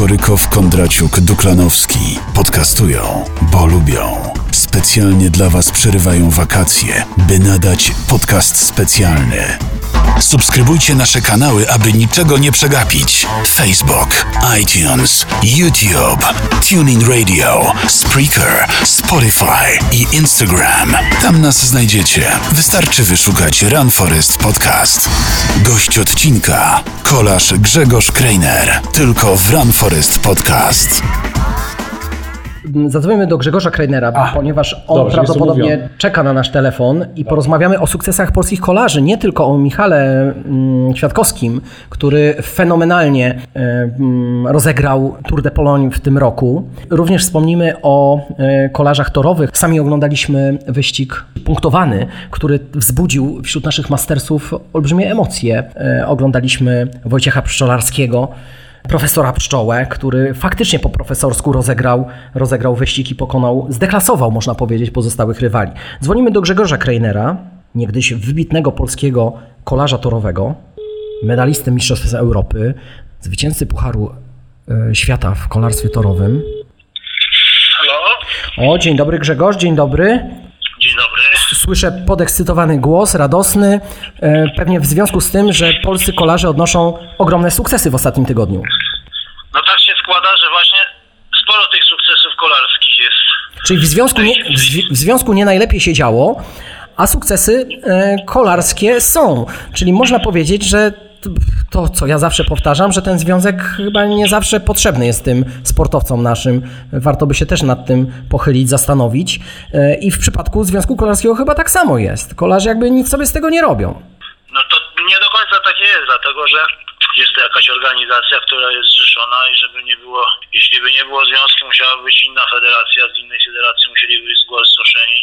Korykow, Kondraciuk, Duklanowski podcastują, bo lubią. Specjalnie dla Was przerywają wakacje, by nadać podcast specjalny. Subskrybujcie nasze kanały, aby niczego nie przegapić. Facebook, iTunes, YouTube, TuneIn Radio, Spreaker, Spotify i Instagram. Tam nas znajdziecie. Wystarczy wyszukać Run Forest Podcast. Gość odcinka kolarz Grzegorz Kreiner. Tylko w Run Forest Podcast. Zadzwonimy do Grzegorza Kreinera, A, ponieważ on dobrze, prawdopodobnie czeka na nasz telefon i porozmawiamy o sukcesach polskich kolarzy. Nie tylko o Michale mm, Kwiatkowskim, który fenomenalnie e, mm, rozegrał Tour de Pologne w tym roku. Również wspomnimy o e, kolarzach torowych. Sami oglądaliśmy wyścig punktowany, który wzbudził wśród naszych mastersów olbrzymie emocje. E, Oglądaliśmy Wojciecha Pszczolarskiego profesora Pszczołę, który faktycznie po profesorsku rozegrał, rozegrał wyścig i pokonał, zdeklasował, można powiedzieć, pozostałych rywali. Dzwonimy do Grzegorza Kreinera, niegdyś wybitnego polskiego kolarza torowego, medalisty Mistrzostw Europy, zwycięzcy Pucharu e, Świata w kolarstwie torowym. Halo? O, dzień dobry Grzegorz, dzień dobry. Słyszę podekscytowany głos, radosny, e, pewnie w związku z tym, że polscy kolarze odnoszą ogromne sukcesy w ostatnim tygodniu. No tak się składa, że właśnie sporo tych sukcesów kolarskich jest. Czyli w związku nie, w, zwi- w związku nie najlepiej się działo, a sukcesy e, kolarskie są. Czyli można powiedzieć, że to, co ja zawsze powtarzam, że ten związek chyba nie zawsze potrzebny jest tym sportowcom naszym. Warto by się też nad tym pochylić, zastanowić. E, I w przypadku Związku Kolarskiego chyba tak samo jest. Kolarze jakby nic sobie z tego nie robią. No to nie do końca tak jest, dlatego że jest to jakaś organizacja, która jest zrzeszona i żeby nie było, jeśli by nie było związku, musiała być inna federacja, z innej federacji musieliby być zgłoszeni.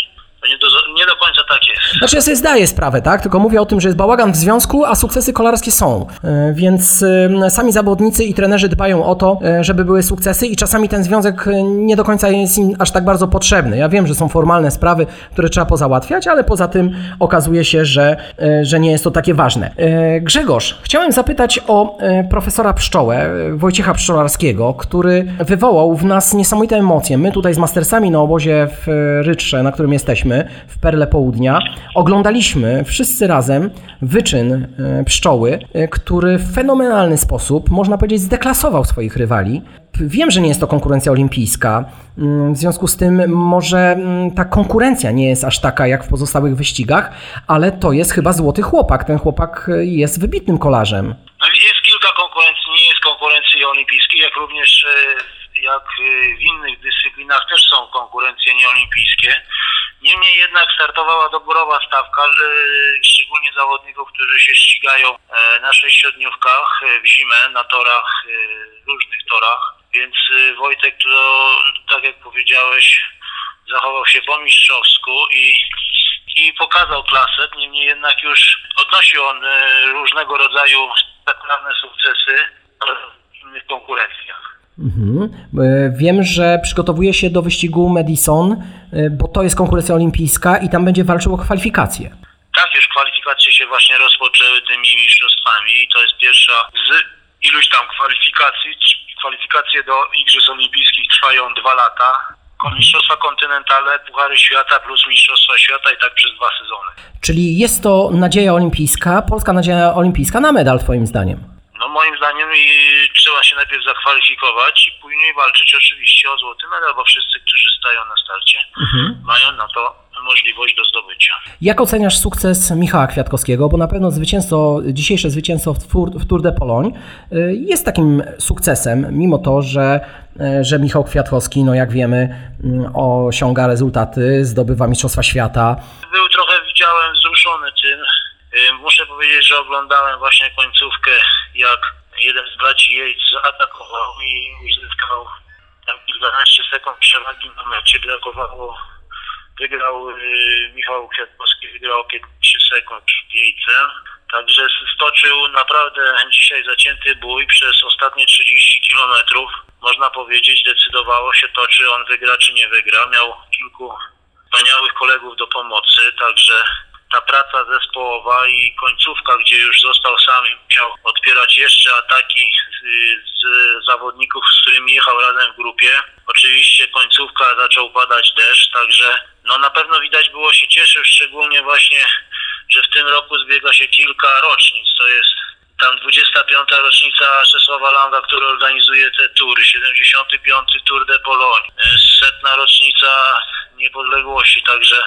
Nie do, nie do końca tak jest. Znaczy ja sobie zdaję sprawę, tak? Tylko mówię o tym, że jest bałagan w związku, a sukcesy kolarskie są. E, Więc e, sami zawodnicy i trenerzy dbają o to, e, żeby były sukcesy i czasami ten związek nie do końca jest im aż tak bardzo potrzebny. Ja wiem, że są formalne sprawy, które trzeba pozałatwiać, ale poza tym okazuje się, że, że nie jest to takie ważne. Grzegorz, chciałem zapytać o profesora Pszczołę, Wojciecha Pszczolarskiego, który wywołał w nas niesamowite emocje. My tutaj z mastersami na obozie w Rytrze, na którym jesteśmy, w Perle Południa, oglądaliśmy wszyscy razem wyczyn e, pszczoły, e, który w fenomenalny sposób, można powiedzieć, zdeklasował swoich rywali. Wiem, że nie jest to konkurencja olimpijska, mm, w związku z tym może mm, ta konkurencja nie jest aż taka jak w pozostałych wyścigach, ale to jest chyba złoty chłopak. Ten chłopak e, jest wybitnym kolarzem. No, Jest kilka konkurencji, nie jest konkurencji olimpijskiej, jak również jak w innych dyscyplinach też są konkurencje nieolimpijskie. Niemniej jednak startowała doborowa stawka, e, szczególnie zawodników, którzy się ścigają e, na sześciodniówkach e, w zimę na torach, e, różnych torach. Więc Wojtek, to, tak jak powiedziałeś, zachował się po mistrzowsku i, i pokazał klasę. Niemniej jednak już odnosił on różnego rodzaju spektakularne sukcesy w konkurencjach. Mhm. E, Wiem, że przygotowuje się do wyścigu Madison, e, bo to jest konkurencja olimpijska i tam będzie walczył o kwalifikacje. Tak, już kwalifikacje się właśnie rozpoczęły tymi mistrzostwami i to jest pierwsza z iluś tam kwalifikacji. Kwalifikacje do Igrzysk Olimpijskich trwają dwa lata. Mistrzostwa kontynentalne, Puchary Świata plus Mistrzostwa Świata i tak przez dwa sezony. Czyli jest to nadzieja olimpijska, polska nadzieja olimpijska na medal, Twoim zdaniem. Moim zdaniem i trzeba się najpierw zakwalifikować i później walczyć oczywiście o złoty medal, bo wszyscy, którzy stają na starcie, mają na to możliwość do zdobycia. Jak oceniasz sukces Michała Kwiatkowskiego? Bo na pewno zwycięstwo, dzisiejsze zwycięstwo w Tour, w Tour de Pologne y, jest takim sukcesem, mimo to, że, y, że Michał Kwiatkowski, no jak wiemy, y, osiąga rezultaty, zdobywa Mistrzostwa Świata. Był trochę, widziałem, wzruszony tym. Y, Muszę powiedzieć, że oglądałem właśnie końcówkę, jak jeden z braci Yates zaatakował i uzyskał tam kilkanaście sekund przewagi na mecie. Brakowało, wygrał y, Michał Kwiatkowski, wygrał o 15 sekund przed Yatesem. Także stoczył naprawdę dzisiaj zacięty bój przez ostatnie 30 kilometrów. Można powiedzieć, decydowało się to, czy on wygra, czy nie wygra. Miał kilku wspaniałych kolegów do pomocy, także ta praca zespołowa i końcówka, gdzie już został sam i musiał odpierać jeszcze ataki z, z zawodników, z którymi jechał razem w grupie. Oczywiście końcówka zaczął padać deszcz, także no na pewno widać było się cieszył, szczególnie właśnie, że w tym roku zbiega się kilka rocznic. To jest tam 25. rocznica Czesława Langa, który organizuje te tury, 75. Tour de Pologne, setna rocznica niepodległości, także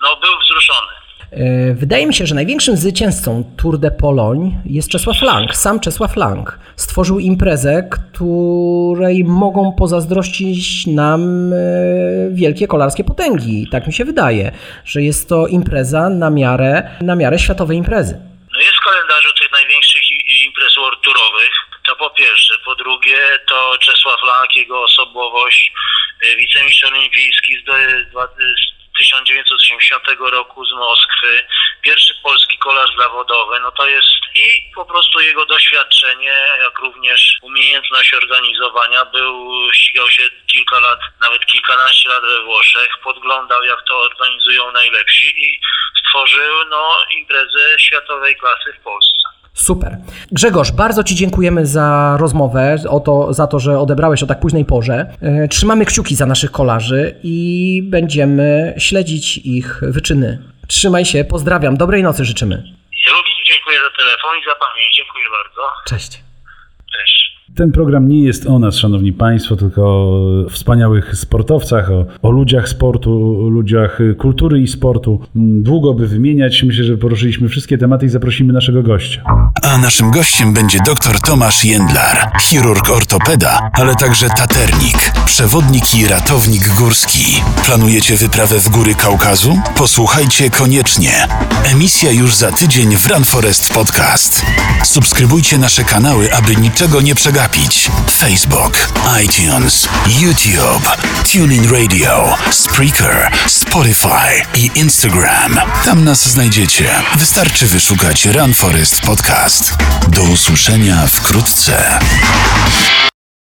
no był wzruszony. E, wydaje mi się, że największym zwycięzcą Tour de Pologne jest Czesław Lang, sam Czesław Lang. Stworzył imprezę, której mogą pozazdrościć nam e, wielkie kolarskie potęgi. Tak mi się wydaje, że jest to impreza na miarę, na miarę światowej imprezy. No jest w kalendarzu tych największych imprez world tourowych. To po pierwsze. Po drugie to Czesław Lang, jego osobowość, e, wicemistrz olimpijski z 1980 roku z Moskwy, pierwszy polski kolarz zawodowy, no to jest i po prostu jego doświadczenie, jak również umiejętność organizowania. Był, ścigał się kilka lat, nawet kilkanaście lat we Włoszech, podglądał jak to organizują najlepsi i stworzył no, imprezę światowej klasy w Polsce. Super. Grzegorz, bardzo Ci dziękujemy za rozmowę, o to, za to, że odebrałeś o tak późnej porze. E, trzymamy kciuki za naszych kolarzy i będziemy śledzić ich wyczyny. Trzymaj się, pozdrawiam, dobrej nocy życzymy. Również dziękuję za telefon i za pamięć. Dziękuję bardzo. Cześć. Ten program nie jest o nas, szanowni państwo, tylko o wspaniałych sportowcach, o, o, ludziach sportu, ludziach kultury i sportu. Długo by wymieniać, myślę, że poruszyliśmy wszystkie tematy i zaprosimy naszego gościa. A naszym gościem będzie dr Tomasz Jędlar, chirurg ortopeda, ale także taternik, przewodnik i ratownik górski. Planujecie wyprawę w góry Kaukazu? Posłuchajcie koniecznie. Emisja już za tydzień w Run Forest Podcast. Subskrybujcie nasze kanały, aby niczego nie przegapić. Facebook, iTunes, YouTube, TuneIn Radio, Spreaker, Spotify i Instagram. Tam nas znajdziecie. Wystarczy wyszukać Run Forest Podcast. Do usłyszenia wkrótce.